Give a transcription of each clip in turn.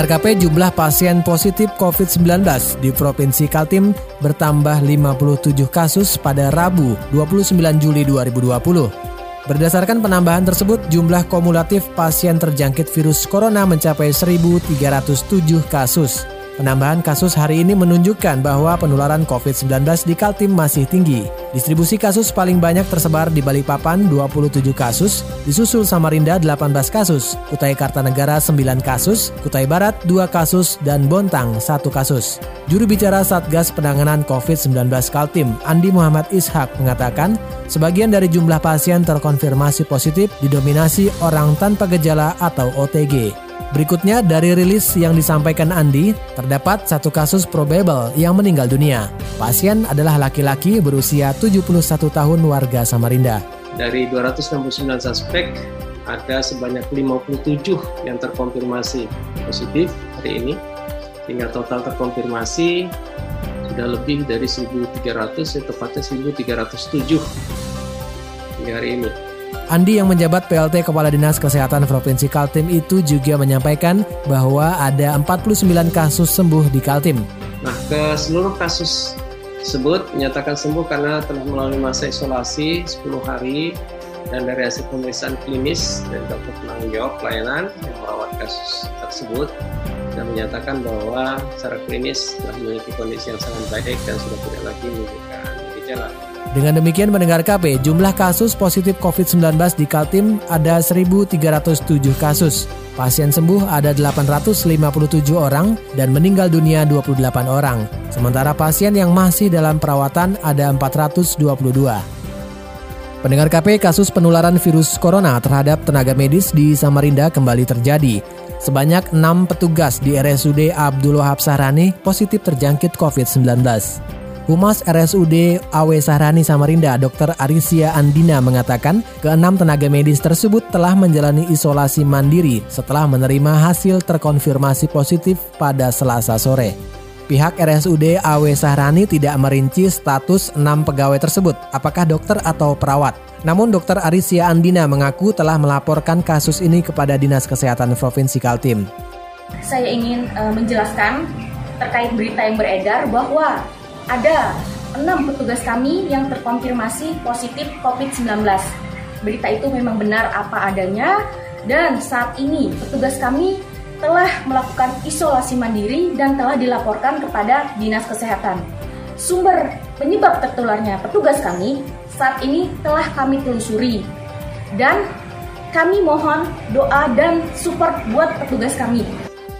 Pendengar KP, jumlah pasien positif COVID-19 di Provinsi Kaltim bertambah 57 kasus pada Rabu 29 Juli 2020. Berdasarkan penambahan tersebut, jumlah kumulatif pasien terjangkit virus corona mencapai 1.307 kasus. Penambahan kasus hari ini menunjukkan bahwa penularan COVID-19 di Kaltim masih tinggi. Distribusi kasus paling banyak tersebar di Balikpapan 27 kasus, disusul Samarinda 18 kasus, Kutai Kartanegara 9 kasus, Kutai Barat 2 kasus, dan Bontang 1 kasus. Juru bicara Satgas Penanganan COVID-19 Kaltim, Andi Muhammad Ishak mengatakan, sebagian dari jumlah pasien terkonfirmasi positif didominasi orang tanpa gejala atau OTG. Berikutnya dari rilis yang disampaikan Andi, terdapat satu kasus probable yang meninggal dunia. Pasien adalah laki-laki berusia 71 tahun warga Samarinda. Dari 269 suspek, ada sebanyak 57 yang terkonfirmasi positif hari ini, sehingga total terkonfirmasi sudah lebih dari 1.300, tepatnya 1.307 hingga hari ini. Andi yang menjabat PLT Kepala Dinas Kesehatan Provinsi Kaltim itu juga menyampaikan bahwa ada 49 kasus sembuh di Kaltim. Nah, ke seluruh kasus tersebut menyatakan sembuh karena telah melalui masa isolasi 10 hari dan dari hasil pemeriksaan klinis dari dokter penanggung jawab pelayanan yang merawat kasus tersebut dan menyatakan bahwa secara klinis telah memiliki kondisi yang sangat baik dan sudah tidak lagi menunjukkan gejala. Dengan demikian mendengar KP, jumlah kasus positif COVID-19 di Kaltim ada 1.307 kasus. Pasien sembuh ada 857 orang dan meninggal dunia 28 orang. Sementara pasien yang masih dalam perawatan ada 422. Pendengar KP, kasus penularan virus corona terhadap tenaga medis di Samarinda kembali terjadi. Sebanyak 6 petugas di RSUD Abdul Wahab Sahrani positif terjangkit COVID-19. Humas RSUD Awe Sahrani Samarinda, Dr. Arisia Andina mengatakan keenam tenaga medis tersebut telah menjalani isolasi mandiri setelah menerima hasil terkonfirmasi positif pada Selasa sore. Pihak RSUD Awe Sahrani tidak merinci status enam pegawai tersebut, apakah dokter atau perawat. Namun Dr. Arisia Andina mengaku telah melaporkan kasus ini kepada Dinas Kesehatan Provinsi Kaltim. Saya ingin uh, menjelaskan terkait berita yang beredar bahwa ada enam petugas kami yang terkonfirmasi positif COVID-19. Berita itu memang benar apa adanya dan saat ini petugas kami telah melakukan isolasi mandiri dan telah dilaporkan kepada Dinas Kesehatan. Sumber penyebab tertularnya petugas kami saat ini telah kami telusuri dan kami mohon doa dan support buat petugas kami.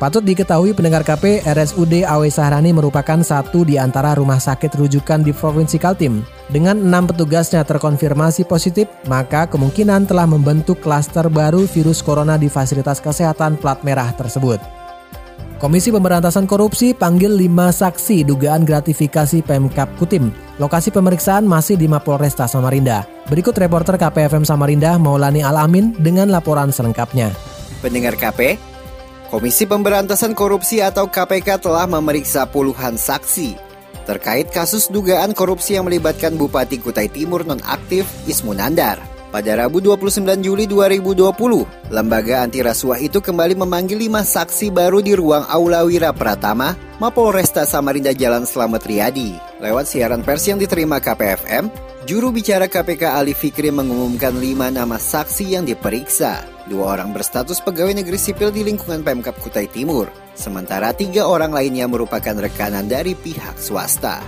Patut diketahui pendengar KP, RSUD Awe Sahrani merupakan satu di antara rumah sakit rujukan di Provinsi Kaltim. Dengan enam petugasnya terkonfirmasi positif, maka kemungkinan telah membentuk klaster baru virus corona di fasilitas kesehatan plat merah tersebut. Komisi Pemberantasan Korupsi panggil lima saksi dugaan gratifikasi Pemkap Kutim. Lokasi pemeriksaan masih di Mapolresta Samarinda. Berikut reporter KPFM Samarinda Maulani Alamin dengan laporan selengkapnya. Pendengar KP, Komisi Pemberantasan Korupsi atau KPK telah memeriksa puluhan saksi terkait kasus dugaan korupsi yang melibatkan Bupati Kutai Timur nonaktif Ismu Nandar. Pada Rabu 29 Juli 2020, lembaga anti rasuah itu kembali memanggil lima saksi baru di ruang Aula Wira Pratama, Mapolresta Samarinda Jalan Slamet Riyadi. Lewat siaran pers yang diterima KPFM, juru bicara KPK Ali Fikri mengumumkan lima nama saksi yang diperiksa. Dua orang berstatus pegawai negeri sipil di lingkungan Pemkap Kutai Timur, sementara tiga orang lainnya merupakan rekanan dari pihak swasta.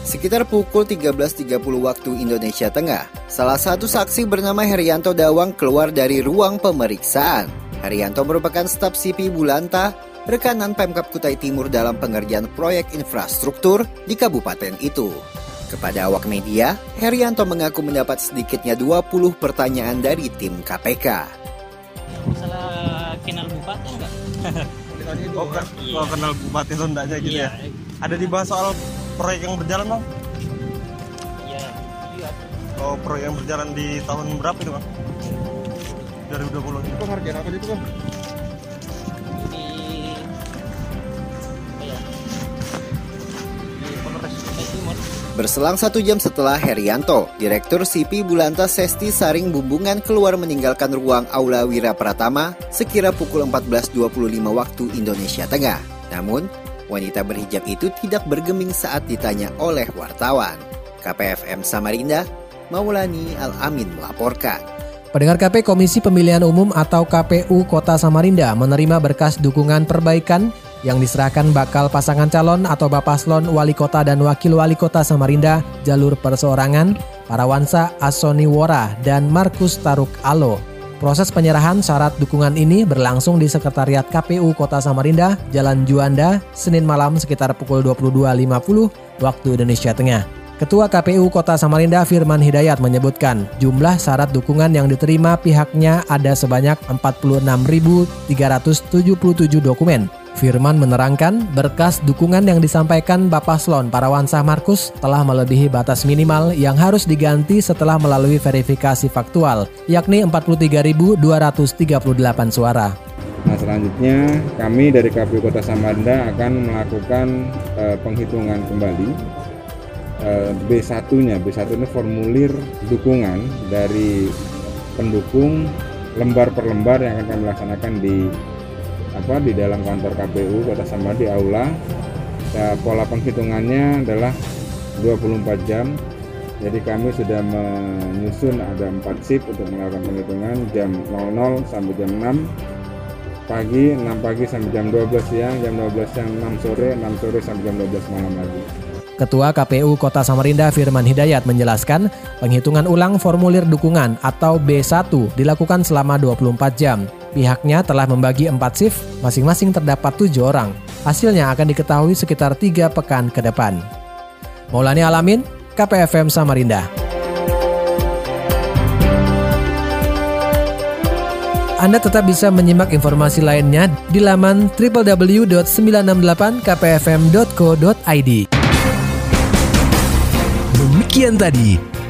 Sekitar pukul 13.30 waktu Indonesia Tengah, salah satu saksi bernama Herianto Dawang keluar dari ruang pemeriksaan. Herianto merupakan staf CP Bulanta, rekanan Pemkap Kutai Timur dalam pengerjaan proyek infrastruktur di kabupaten itu. Kepada awak media, Herianto mengaku mendapat sedikitnya 20 pertanyaan dari tim KPK. Oh, kan, Iya. oh, kenal Bupati Sundanya gitu Iya. ya. Ada dibahas soal proyek yang berjalan bang? Iya. Iya. Oh, proyek yang berjalan di tahun berapa itu bang? 2020 itu. Itu ngerjain apa itu bang? Berselang satu jam setelah Herianto, Direktur CP Bulanta Sesti Saring Bumbungan keluar meninggalkan ruang Aula Wira Pratama sekira pukul 14.25 waktu Indonesia Tengah. Namun, wanita berhijab itu tidak bergeming saat ditanya oleh wartawan. KPFM Samarinda, Maulani Al-Amin melaporkan. Pendengar KP Komisi Pemilihan Umum atau KPU Kota Samarinda menerima berkas dukungan perbaikan yang diserahkan bakal pasangan calon atau Bapaslon Wali Kota dan Wakil Wali Kota Samarinda jalur perseorangan Parawansa Asoni Wora dan Markus Taruk Alo. Proses penyerahan syarat dukungan ini berlangsung di Sekretariat KPU Kota Samarinda, Jalan Juanda, Senin malam sekitar pukul 22.50 waktu Indonesia Tengah. Ketua KPU Kota Samarinda Firman Hidayat menyebutkan jumlah syarat dukungan yang diterima pihaknya ada sebanyak 46.377 dokumen. Firman menerangkan berkas dukungan yang disampaikan Bapak Slon Parawansa Markus telah melebihi batas minimal yang harus diganti setelah melalui verifikasi faktual, yakni 43.238 suara. Nah selanjutnya kami dari KPU Kota Samarinda akan melakukan eh, penghitungan kembali eh, B1-nya. B1 ini formulir dukungan dari pendukung lembar per lembar yang akan kami laksanakan di apa di dalam kantor KPU Kota Samarinda di aula. Ya, pola penghitungannya adalah 24 jam. Jadi kami sudah menyusun ada 4 shift untuk melakukan penghitungan jam 00 sampai jam 6 pagi 6 pagi sampai jam 12 siang jam 12 siang 6 sore 6 sore sampai jam 12 malam lagi Ketua KPU Kota Samarinda Firman Hidayat menjelaskan penghitungan ulang formulir dukungan atau B1 dilakukan selama 24 jam. Pihaknya telah membagi 4 shift, masing-masing terdapat 7 orang. Hasilnya akan diketahui sekitar 3 pekan ke depan. Maulani Alamin, KPFM Samarinda. Anda tetap bisa menyimak informasi lainnya di laman www.968kpfm.co.id. Demikian tadi